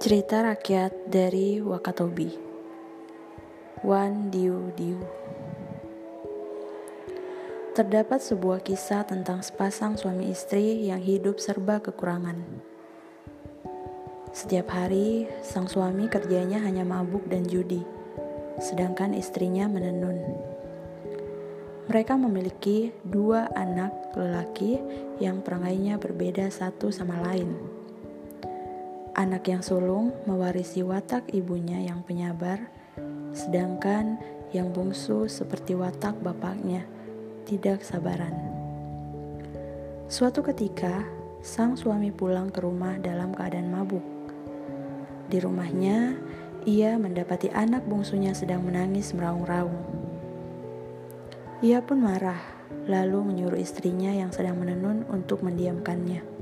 Cerita rakyat dari Wakatobi Wan Diu Diu Terdapat sebuah kisah tentang sepasang suami istri yang hidup serba kekurangan. Setiap hari, sang suami kerjanya hanya mabuk dan judi, sedangkan istrinya menenun. Mereka memiliki dua anak lelaki yang perangainya berbeda satu sama lain. Anak yang sulung mewarisi watak ibunya yang penyabar, sedangkan yang bungsu seperti watak bapaknya, tidak sabaran. Suatu ketika, sang suami pulang ke rumah dalam keadaan mabuk. Di rumahnya, ia mendapati anak bungsunya sedang menangis meraung-raung. Ia pun marah, lalu menyuruh istrinya yang sedang menenun untuk mendiamkannya.